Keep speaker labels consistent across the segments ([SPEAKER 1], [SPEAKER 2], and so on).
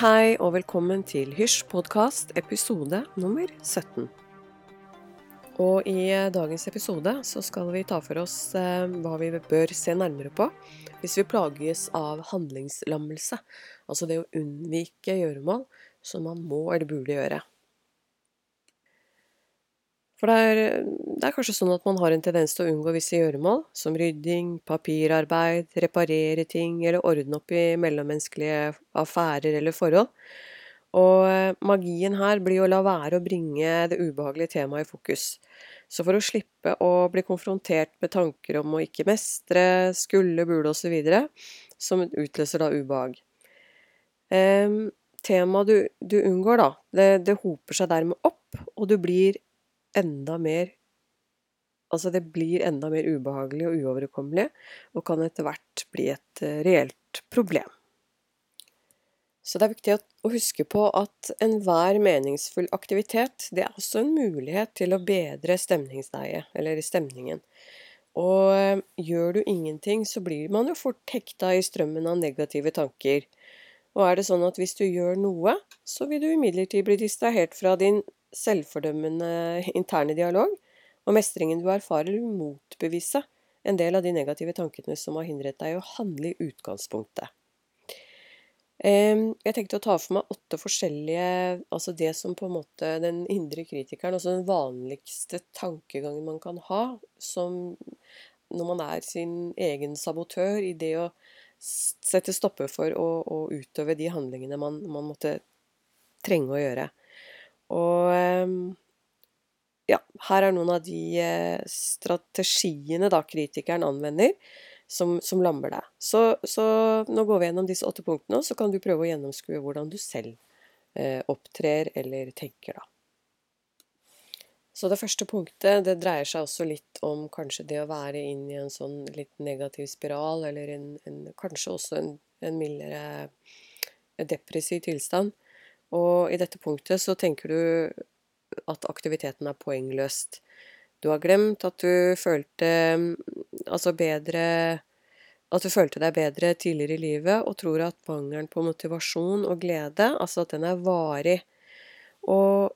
[SPEAKER 1] hei, og velkommen til Hysj podkast episode nummer 17. Og i eh, dagens episode så skal vi ta for oss eh, hva vi bør se nærmere på hvis vi plages av handlingslammelse, altså det å unnvike gjøremål som man må eller burde gjøre. For det er, det er, kanskje sånn at man har en tendens til å unngå visse gjøremål, som rydding, papirarbeid, reparere ting eller ordne opp i mellommenneskelige affærer eller forhold. Og eh, magien her blir å la være å bringe det ubehagelige temaet i fokus. Så for å slippe å bli konfrontert med tanker om å ikke mestre, skulle, burde osv., som utløser da ubehag. Um, Temaet du, du, unngår, da, det, det hoper seg dermed opp, og du blir enda mer Altså, det blir enda mer ubehagelig og uoverkommelig, og kan etter hvert bli et eh, reelt problem. Så det er viktig å huske på at enhver meningsfull aktivitet, det er også en mulighet til å bedre stemningsleiet, eller stemningen. Og eh, gjør du ingenting, så blir man jo fort hekta i strømmen av negative tanker. Og er det sånn at hvis du gjør noe, så vil du imidlertid bli distrahert fra din selvfordømmende interne dialog, og mestringen du erfarer, vil motbevise en del av de negative tankene som har hindret deg å handle i utgangspunktet. Jeg tenkte å ta for meg åtte forskjellige Altså det som på en måte den indre kritikeren, altså den vanligste tankegangen man kan ha som når man er sin egen sabotør i det å sette stopper for å, å utøve de handlingene man, man måtte trenge å gjøre. Og ehm, ja, her er noen av de eh, strategiene da kritikeren anvender som, som lammer deg. Så, så, nå går vi gjennom disse åtte punktene, og så kan du prøve å gjennomskue hvordan du selv eh, opptrer eller tenker, da. Så det første punktet det dreier seg også litt om kanskje det å være inn i en sånn litt negativ spiral, eller en, en, kanskje også en, en mildere depressiv tilstand. Og i dette punktet så tenker du at aktiviteten er poengløst. Du har glemt at du følte altså bedre At du følte deg bedre tidligere i livet, og tror at mangelen på motivasjon og glede, altså at den er varig. Og,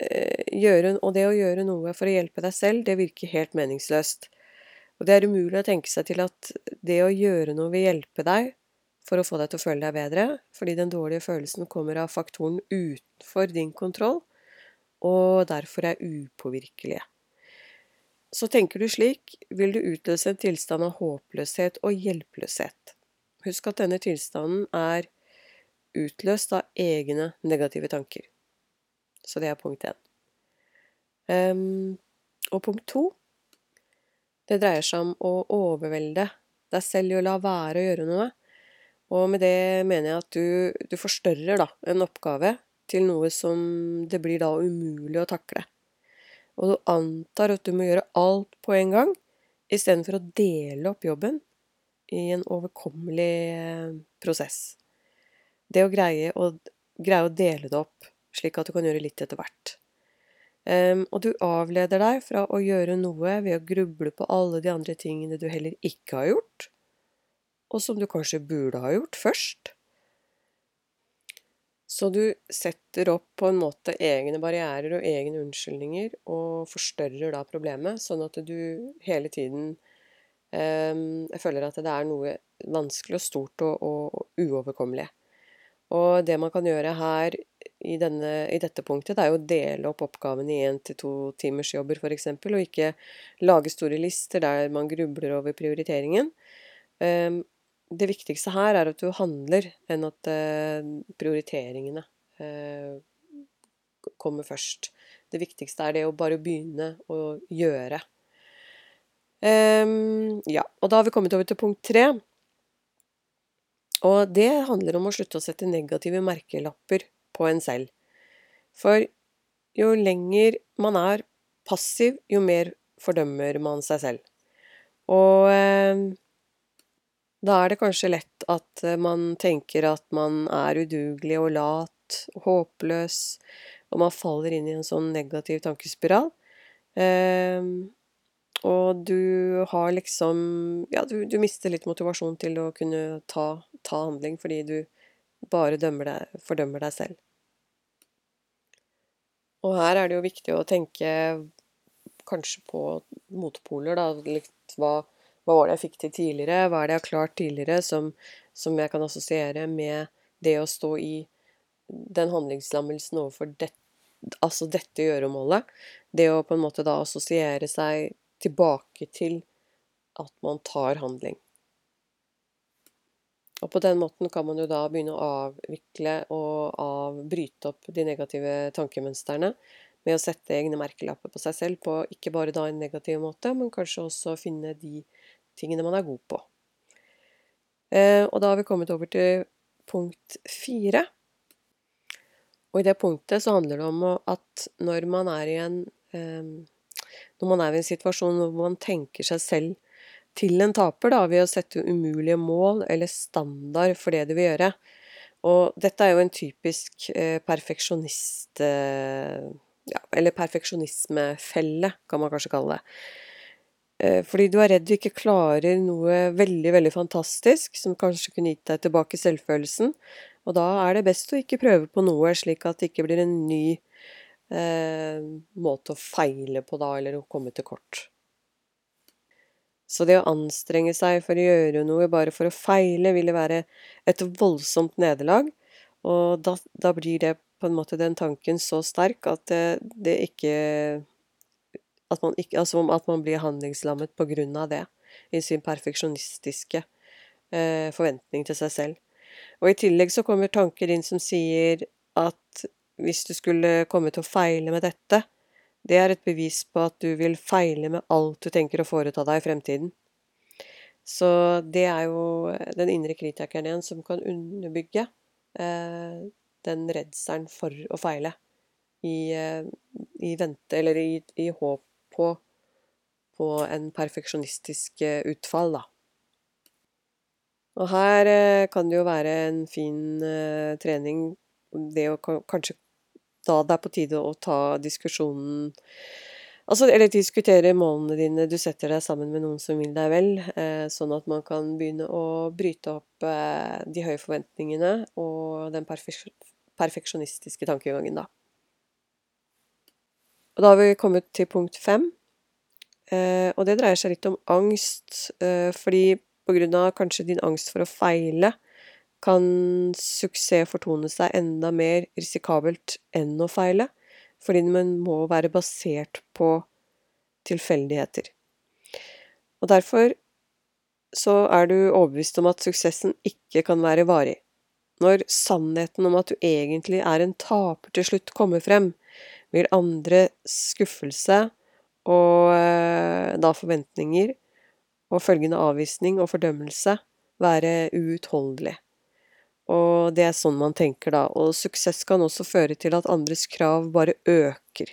[SPEAKER 1] eh, gjøre, og det å gjøre noe for å hjelpe deg selv, det virker helt meningsløst. Og det er umulig å tenke seg til at det å gjøre noe vil hjelpe deg, for å få deg til å føle deg bedre, fordi den dårlige følelsen kommer av faktoren utenfor din kontroll, og derfor er upåvirkelige. Så tenker du slik, vil du utløse en tilstand av håpløshet og hjelpeløshet. Husk at denne tilstanden er utløst av egne negative tanker. Så det er punkt én. Um, og punkt to det dreier seg om å overvelde deg selv i å la være å gjøre noe og med det mener jeg at du, du forstørrer da, en oppgave til noe som det blir da umulig å takle. Og du antar at du må gjøre alt på en gang, istedenfor å dele opp jobben i en overkommelig eh, prosess. Det å greie å, greie å dele det opp, slik at du kan gjøre litt etter hvert. Um, og du avleder deg fra å gjøre noe ved å gruble på alle de andre tingene du heller ikke har gjort, og som du kanskje burde ha gjort først. Så du setter opp på en måte egne barrierer og egne unnskyldninger, og forstørrer da problemet, sånn at du hele tiden eh, føler at det er noe vanskelig og stort og, og, og uoverkommelig. Og det man kan gjøre her i, denne, i dette punktet, det er jo å dele opp oppgavene i én til to timers jobber, f.eks., og ikke lage store lister der man grubler over prioriteringen. Um, det viktigste her er at du handler, enn at eh, prioriteringene eh, kommer først. Det viktigste er det å bare begynne å gjøre. Um, ja, og da har vi kommet over til punkt tre. Og det handler om å slutte å sette negative merkelapper på en selv. For jo lenger man er passiv, jo mer fordømmer man seg selv. Og um, da er det kanskje lett at eh, man tenker at man er udugelig og lat håpløs, og man faller inn i en sånn negativ tankespiral. Eh, og du har liksom Ja, du, du, mister litt motivasjon til å kunne ta, ta handling, fordi du bare deg, fordømmer deg selv. Og her er det jo viktig å tenke kanskje på motpoler, da. Litt hva, hva var det jeg fikk til tidligere? Hva er det jeg har klart tidligere som, som jeg kan assosiere med det å stå i den handlingslammelsen overfor det, altså dette gjøremålet? Det å på en måte da assosiere seg tilbake til at man tar handling. Og på den måten kan man jo da begynne å avvikle og av, bryte opp de negative tankemønstrene med å sette egne merkelapper på seg selv på ikke bare da en negativ måte, men kanskje også finne de tingene man er god på. Eh, og da har vi kommet over til punkt fire. Og i det punktet så handler det om at når man er i en eh, Når man er i en situasjon hvor man tenker seg selv til en taper da, ved å sette umulige mål eller standard for det du vil gjøre. Og dette er jo en typisk eh, perfeksjonist... Eh, ja, eller perfeksjonismefelle, kan man kanskje kalle det. Eh, fordi du er redd du ikke klarer noe veldig, veldig fantastisk som kanskje kunne gitt deg tilbake selvfølelsen. Og da er det best å ikke prøve på noe, slik at det ikke blir en ny eh, måte å feile på da, eller å komme til kort. Så det å anstrenge seg for å gjøre noe bare for å feile, ville være et voldsomt nederlag. Og da, da, blir det på en måte den tanken så sterk at det, det ikke at man, ikke, altså at man blir handlingslammet på grunn av det, i sin perfeksjonistiske eh, forventning til seg selv. Og i tillegg så kommer tanker inn som sier at hvis du skulle komme til å feile med dette, det er et bevis på at du vil feile med alt du tenker å foreta deg i fremtiden. Så det er jo den indre kritikeren igjen som kan underbygge eh, den redselen for å feile. I, eh, i vente, eller i, i håp på, på en perfeksjonistisk eh, utfall, da. Og her eh, kan det jo være en fin eh, trening, det å kanskje da det er på tide å ta diskusjonen Altså, eller diskutere målene dine. Du setter deg sammen med noen som vil deg vel, sånn at man kan begynne å bryte opp de høye forventningene og den perfeksjonistiske tankegangen, da. Og da har vi kommet til punkt fem, eh, og det dreier seg litt om angst, eh, fordi på grunn av kanskje din angst for å feile, kan suksess fortone seg enda mer risikabelt enn å feile, fordi man må være basert på tilfeldigheter. Og derfor så er du overbevist om at suksessen ikke kan være varig. Når sannheten om at du egentlig er en taper til slutt kommer frem, vil andre skuffelse og eh, da forventninger og følgende avvisning og fordømmelse være uutholdelig. Og det er sånn man tenker da. Og suksess kan også føre til at andres krav bare øker.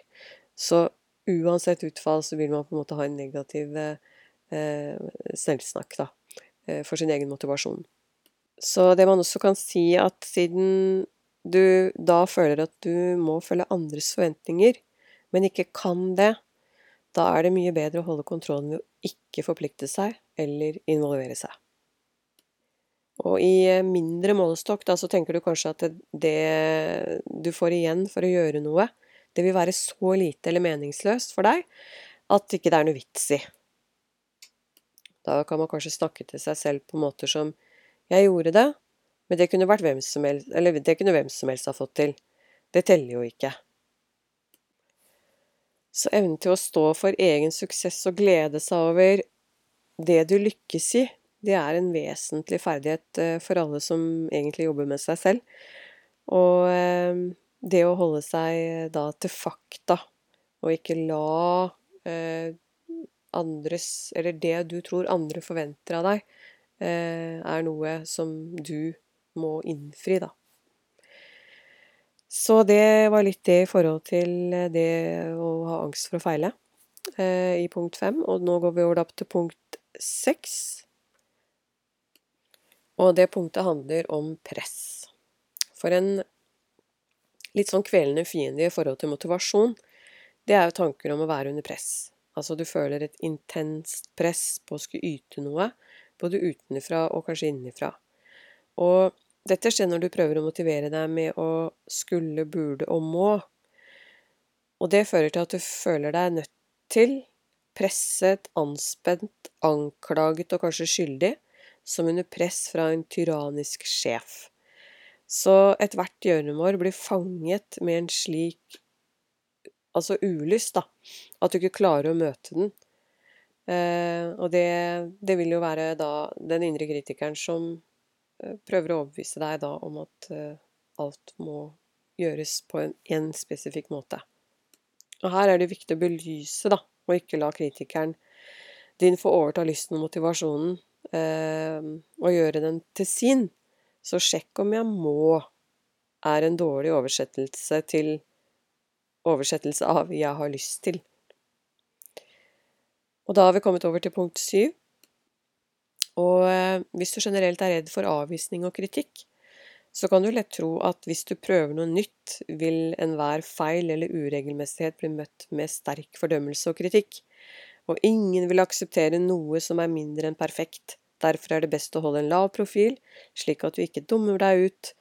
[SPEAKER 1] Så uansett utfall så vil man på en måte ha en negativ eh, selvsnakk, da. Eh, for sin egen motivasjon. Så det man også kan si, at siden du da føler at du må følge andres forventninger, men ikke kan det, da er det mye bedre å holde kontrollen ved å ikke forplikte seg eller involvere seg. Og i eh, mindre målestokk, da, så tenker du kanskje at det, du får igjen for å gjøre noe, det vil være så lite eller meningsløst for deg at ikke det er noe vits i. Da kan man kanskje snakke til seg selv på måter som 'Jeg gjorde det, men det kunne vært hvem som helst Eller det kunne hvem som helst ha fått til. Det teller jo ikke'. Så evnen til å stå for egen suksess og glede seg over det du lykkes i, det er en vesentlig ferdighet eh, for alle som egentlig jobber med seg selv. Og eh, det å holde seg eh, da til fakta, og ikke la andres Eller det du tror andre forventer av deg, er noe som du må innfri, da. Så det var litt det i forhold til det å ha angst for å feile i punkt fem. Og nå går vi over til punkt seks. Og det punktet handler om press. For en litt sånn kvelende fiende i forhold til motivasjon, det er jo tanker om å være under press. Altså du føler et intenst press på å skulle yte noe, både utenfra og kanskje innenfra. Og Dette skjer når du prøver å motivere deg med å skulle, burde og må. Og det fører til at du føler deg nødt til, presset, anspent, anklaget og kanskje skyldig, som under press fra en tyrannisk sjef. Så ethvert gjøremål blir fanget med en slik altså ulyst, da, at du ikke klarer å møte den. Eh, og det, det, vil jo være da den indre kritikeren som prøver å overbevise deg da om at eh, alt må gjøres på en, en, spesifikk måte. Og her er det viktig å belyse, da, og ikke la kritikeren din få overta lysten og motivasjonen, eh, og gjøre den til sin. Så sjekk om jeg må er en dårlig oversettelse til oversettelse av 'jeg har lyst til'. Og da har vi kommet over til punkt syv. Og eh, hvis du generelt er redd for avvisning og kritikk, så kan du lett tro at hvis du prøver noe nytt, vil enhver feil eller uregelmessighet bli møtt med sterk fordømmelse og kritikk. Og ingen vil akseptere noe som er mindre enn perfekt. Derfor er det best å holde en lav profil, slik at du ikke dummer deg ut,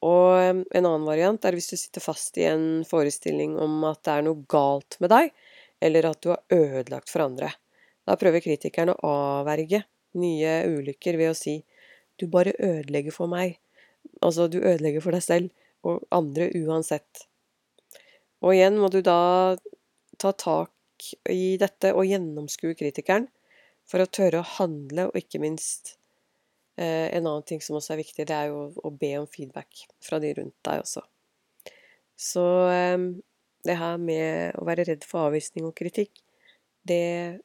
[SPEAKER 1] og en annen variant er hvis du sitter fast i en forestilling om at det er noe galt med deg, eller at du har ødelagt for andre. Da prøver kritikeren å avverge nye ulykker ved å si du bare ødelegger for meg. Altså, du ødelegger for deg selv og andre uansett. Og igjen må du da ta tak i dette og gjennomskue kritikeren for å tørre å handle og ikke minst Eh, en annen ting som også er viktig, det er jo å be om feedback fra de rundt deg også. Så eh, det her med å være redd for avvisning og kritikk, det,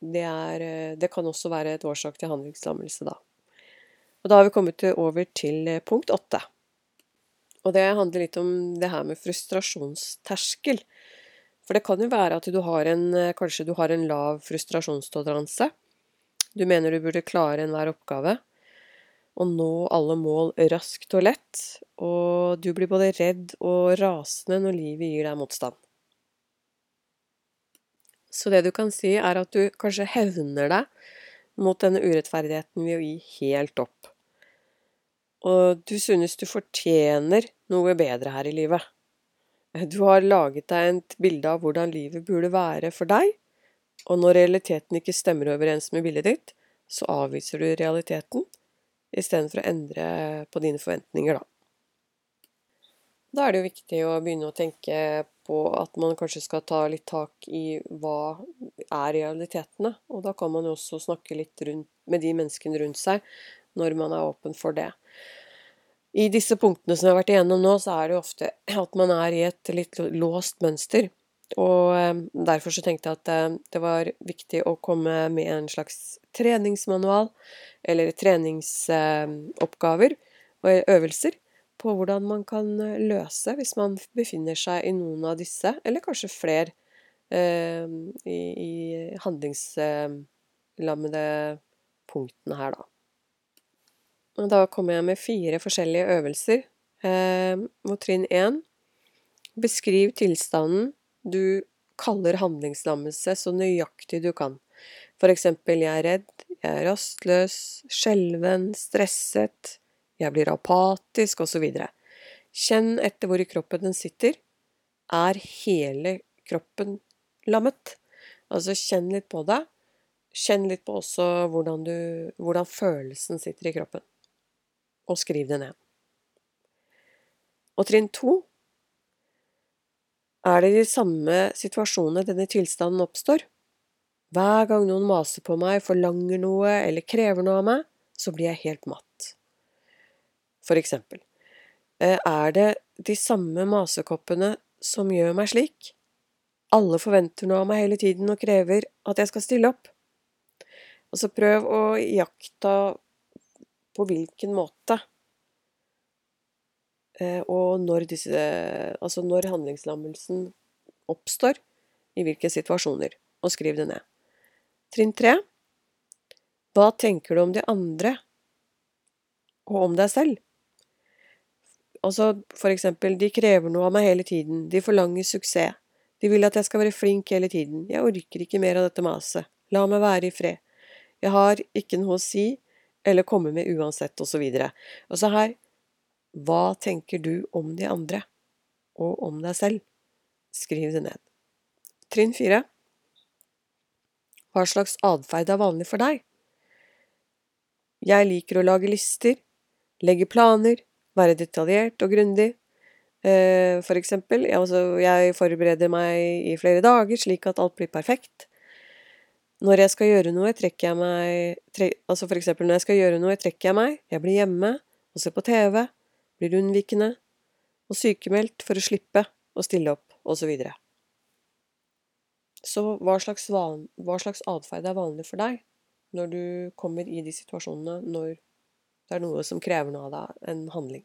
[SPEAKER 1] det, er, eh, det kan også være et årsak til handlingslammelse, da. Og da har vi kommet over til eh, punkt åtte. Og det handler litt om det her med frustrasjonsterskel. For det kan jo være at du har en, kanskje du har en lav frustrasjonstoleranse. Du mener du burde klare enhver oppgave og nå alle mål raskt og lett, og du blir både redd og rasende når livet gir deg motstand. Så det du kan si, er at du kanskje hevner deg mot denne urettferdigheten ved å gi helt opp. Og du synes du fortjener noe bedre her i livet. Du har laget deg et bilde av hvordan livet burde være for deg, og når realiteten ikke stemmer overens med bildet ditt, så avviser du realiteten istedenfor å endre på dine forventninger, da. Da er det jo viktig å begynne å tenke på at man kanskje skal ta litt tak i hva er realitetene, og da kan man jo også snakke litt rundt, med de menneskene rundt seg når man er åpen for det. I disse punktene som jeg har vært igjennom nå, så er det jo ofte at man er i et litt låst mønster. Og eh, derfor så tenkte jeg at eh, det var viktig å komme med en slags treningsmanual, eller treningsoppgaver og øvelser, på hvordan man kan eh, løse hvis man befinner seg i noen av disse, eller kanskje flere, i, i handlingslammede punktene her, da. Og da kommer jeg med fire forskjellige øvelser. Mot trinn én Beskriv tilstanden du kaller handlingslammelse så nøyaktig du kan. For eksempel jeg er redd, jeg er rastløs, skjelven, stresset, jeg blir apatisk, osv. Kjenn etter hvor i kroppen den sitter. Er hele kroppen lammet? Altså kjenn litt på det. Kjenn litt på også hvordan, du, hvordan følelsen sitter i kroppen. Og skriv det ned. Og trinn to er det i de samme situasjonene denne tilstanden oppstår. Hver gang noen maser på meg, forlanger noe eller krever noe av meg, så blir jeg helt matt. For eksempel, eh, er det de samme masekoppene som gjør meg slik? Alle forventer noe av meg hele tiden og krever at jeg skal stille opp. Altså prøv å iaktta på hvilken måte Eh, og når disse Altså når handlingslammelsen oppstår, i hvilke situasjoner, og skriv det ned. Trinn tre Hva tenker du om de andre, og om deg selv? Altså, for eksempel, de krever noe av meg hele tiden, de forlanger suksess, de vil at jeg skal være flink hele tiden, jeg orker ikke mer av dette maset, la meg være i fred, jeg har ikke noe å si, eller komme med uansett. Og, og så her Hva tenker du om de andre? Og om deg selv? Skriv det ned. Trinn fire. Hva slags atferd er vanlig for deg? Jeg liker å lage lister, legge planer, være detaljert og grundig. Eh, for eksempel, jeg forbereder meg i flere dager slik at alt blir perfekt. Når jeg skal gjøre noe, trekker jeg meg Altså for eksempel når jeg skal gjøre noe, trekker jeg meg, jeg blir hjemme og ser på TV, blir unnvikende og sykemeldt for å slippe å stille opp, osv. Så, videre. så hva slags, van, hva slags atferd er vanlig for deg når du kommer i de situasjonene når det er noe som krever noe av deg, en handling?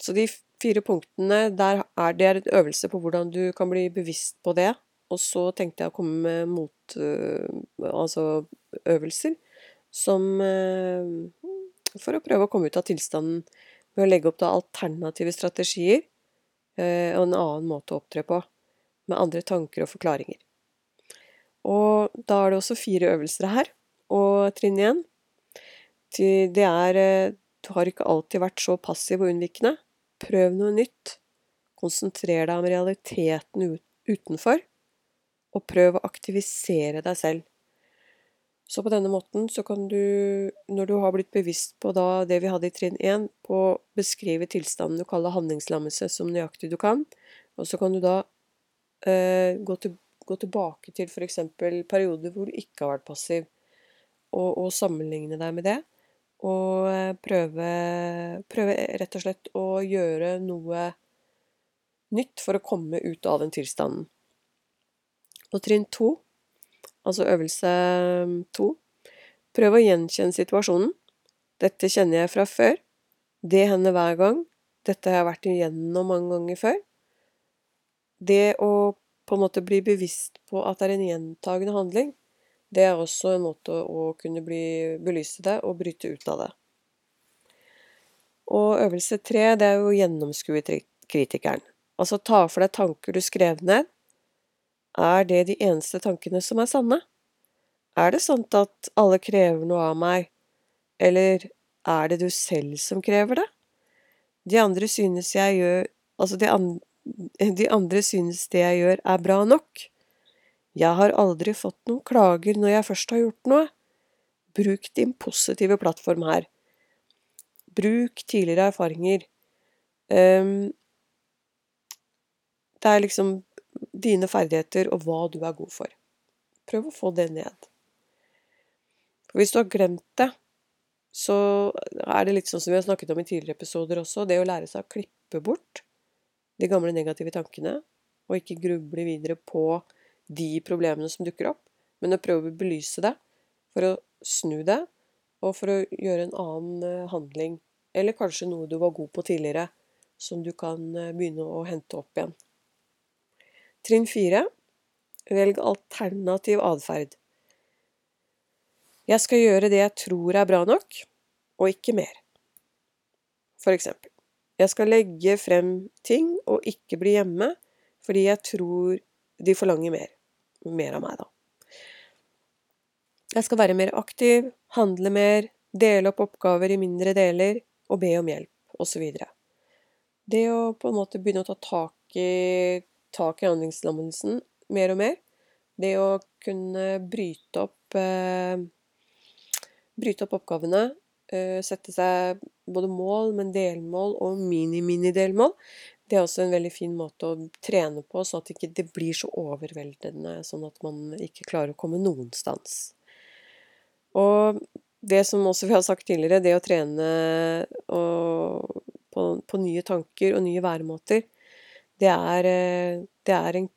[SPEAKER 1] Så de fire punktene, der er det en øvelse på hvordan du kan bli bevisst på det. Og så tenkte jeg å komme med mot... Øh, altså øvelser som øh, For å prøve å komme ut av tilstanden ved å legge opp da alternative strategier øh, og en annen måte å opptre på. Med andre tanker og forklaringer. Og da er det også fire øvelser her. Og trinn igjen Det er Du har ikke alltid vært så passiv og unnvikende. Prøv noe nytt. Konsentrer deg om realiteten utenfor, og prøv å aktivisere deg selv. Så på denne måten så kan du, når du har blitt bevisst på det vi hadde i trinn 1, på å beskrive tilstanden du kaller handlingslammelse som nøyaktig du kan, og så kan du da eh, gå, til, gå, tilbake til f.eks. perioder hvor du ikke har vært passiv, og, og sammenligne deg med det. Og eh, prøve, prøve rett og slett å gjøre noe nytt for å komme ut av den tilstanden. Og trinn to, altså øvelse mm, to, prøv å gjenkjenne situasjonen. Dette kjenner jeg fra før. Det hender hver gang. Dette har jeg vært igjennom mange ganger før. Det å på en måte bli bevisst på at det er en gjentagende handling, det er også en måte å kunne bli, belyse det og bryte ut av det. Og øvelse tre, det er jo å gjennomskue kritikeren. Altså ta for deg tanker du skrev ned. Er det de eneste tankene som er sanne? Er det sant at alle krever noe av meg, eller er det du selv som krever det? De andre synes jeg gjør Altså, de, an, de andre synes det jeg gjør er bra nok. Jeg har aldri fått noen klager når jeg først har gjort noe. Bruk din positive plattform her. Bruk tidligere erfaringer. Um, det er liksom dine ferdigheter og hva du er god for. Prøv å få det ned. Hvis du har glemt det, så er det litt sånn som vi har snakket om i tidligere episoder også, det å lære seg å klippe bort de gamle negative tankene, og ikke gruble videre på de problemene som dukker opp, men å prøve å belyse det for å snu det, og for å gjøre en annen eh, handling, eller kanskje noe du var god på tidligere, som du kan eh, begynne å hente opp igjen. Trinn fire velg alternativ atferd. Jeg skal gjøre det jeg tror er bra nok, og ikke mer. For eksempel. Jeg skal legge frem ting og ikke bli hjemme fordi jeg tror de forlanger mer mer av meg, da. Jeg skal være mer aktiv, handle mer, dele opp oppgaver i mindre deler og be om hjelp, osv. Det å på en måte begynne å ta tak i, tak i handlingslammelsen mer og mer, det å kunne bryte opp eh, Bryte opp oppgavene, eh, sette seg både mål, men delmål og mini-mini-delmål, det er også en veldig fin måte å trene på, sånn at det ikke blir så overveldende, sånn at man ikke klarer å komme noenstans. Og det som også vi har sagt tidligere, det å trene på, på, nye tanker og nye væremåter, det er, det er en,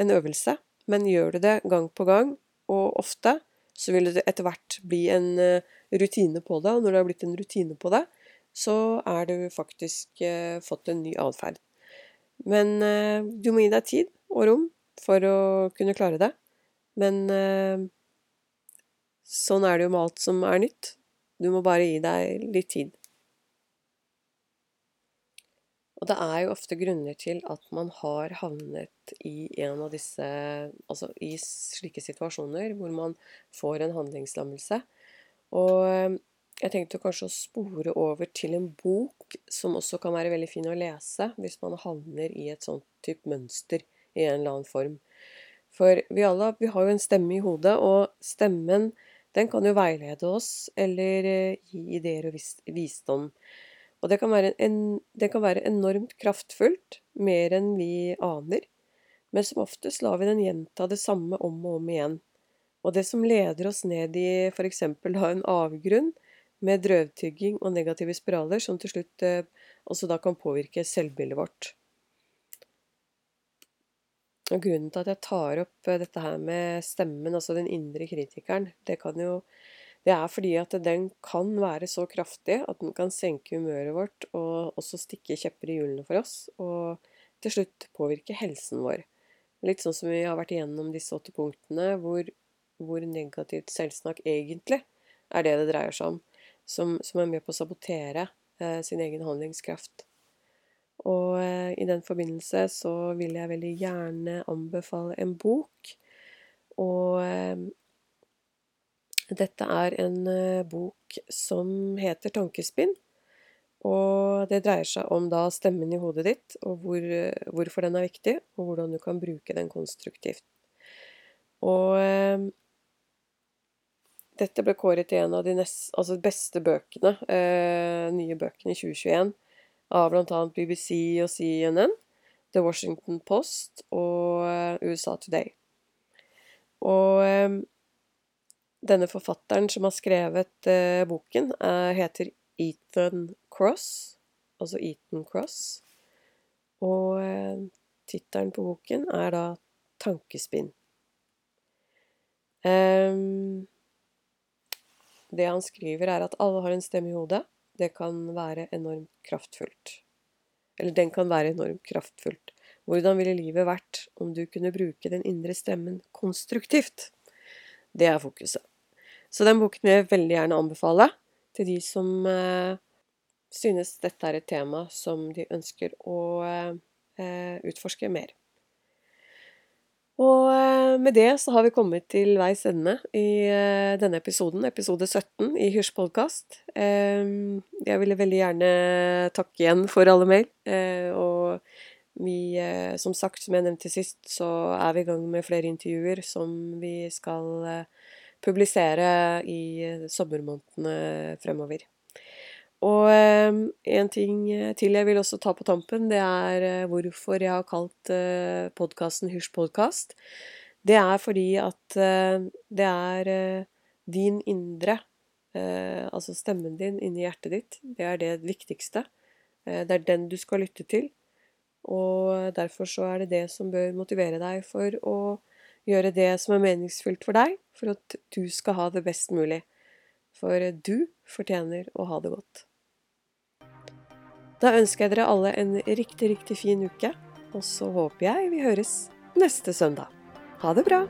[SPEAKER 1] en, øvelse. Men gjør du det gang på gang, og ofte, så vil det etter hvert bli en eh, rutine på det. Og når det har blitt en rutine på det, så er du faktisk eh, fått en ny atferd. Men eh, du må gi deg tid og rom for å kunne klare det. Men eh, sånn er det jo med alt som er nytt. Du må bare gi deg litt tid. Og det er jo ofte grunner til at man har havnet i en av disse Altså i slike situasjoner hvor man får en handlingslammelse. Og jeg tenkte kanskje å spore over til en bok som også kan være veldig fin å lese hvis man havner i et sånt type mønster i en eller annen form. For vi alle vi har jo en stemme i hodet, og stemmen den kan jo veilede oss eller eh, gi ideer og visdom. Og det kan, en, det kan være enormt kraftfullt, mer enn vi aner. Men som oftest lar vi den gjenta det samme om og om igjen. Og det som leder oss ned i f.eks. en avgrunn, med drøvtygging og negative spiraler, som til slutt eh, også da kan påvirke selvbildet vårt. Og grunnen til at jeg tar opp eh, dette her med stemmen, altså den indre kritikeren, det, jo, det er fordi at den kan være så kraftig at den kan senke humøret vårt og også stikke kjepper i hjulene for oss, og til slutt påvirke helsen vår. Litt sånn som vi har vært igjennom disse åtte punktene, hvor, hvor negativt selvsnakk egentlig er det det dreier seg om, som, som er med på å sabotere eh, sin egen handlingskraft. Og eh, i den forbindelse så vil jeg veldig gjerne anbefale en bok. Og eh, dette er en eh, bok som heter 'Tankespinn'. Og det dreier seg om da stemmen i hodet ditt, og hvor, hvorfor den er viktig, og hvordan du kan bruke den konstruktivt. Og eh, dette ble kåret til en av de nest, altså beste bøkene, eh, nye bøkene i 2021 av bl.a. BBC og CNN, The Washington Post og eh, USA Today. Og eh, denne forfatteren som har skrevet eh, boken, heter Ethan Cross, altså Ethan Cross. Og tittelen på boken er da 'Tankespinn'. Det han skriver, er at alle har en stemme i hodet det kan være enormt kraftfullt. Eller den kan være enormt kraftfullt. Hvordan ville livet vært om du kunne bruke den indre stemmen konstruktivt? Det er fokuset. Så den boken vil jeg veldig gjerne anbefale til de som eh, synes dette er et tema som de ønsker å eh, utforske mer. Og eh, med det så har vi kommet til veis ende i eh, denne episoden, episode 17 i Hysj podkast. Jeg ville veldig gjerne takke igjen for alle mail. Eh, og vi, som sagt, som jeg nevnte sist, så er vi i gang med flere intervjuer som vi skal publisere i sommermånedene fremover. Og eh, en ting til jeg vil også ta på tampen, det er eh, hvorfor jeg har kalt eh, podkasten Hysj podkast. Det er fordi at det er din indre, altså stemmen din inni hjertet ditt, det er det viktigste. Det er den du skal lytte til. Og derfor så er det det som bør motivere deg for å gjøre det som er meningsfylt for deg, for at du skal ha det best mulig. For du fortjener å ha det godt. Da ønsker jeg dere alle en riktig, riktig fin uke, og så håper jeg vi høres neste søndag. Ha det bra!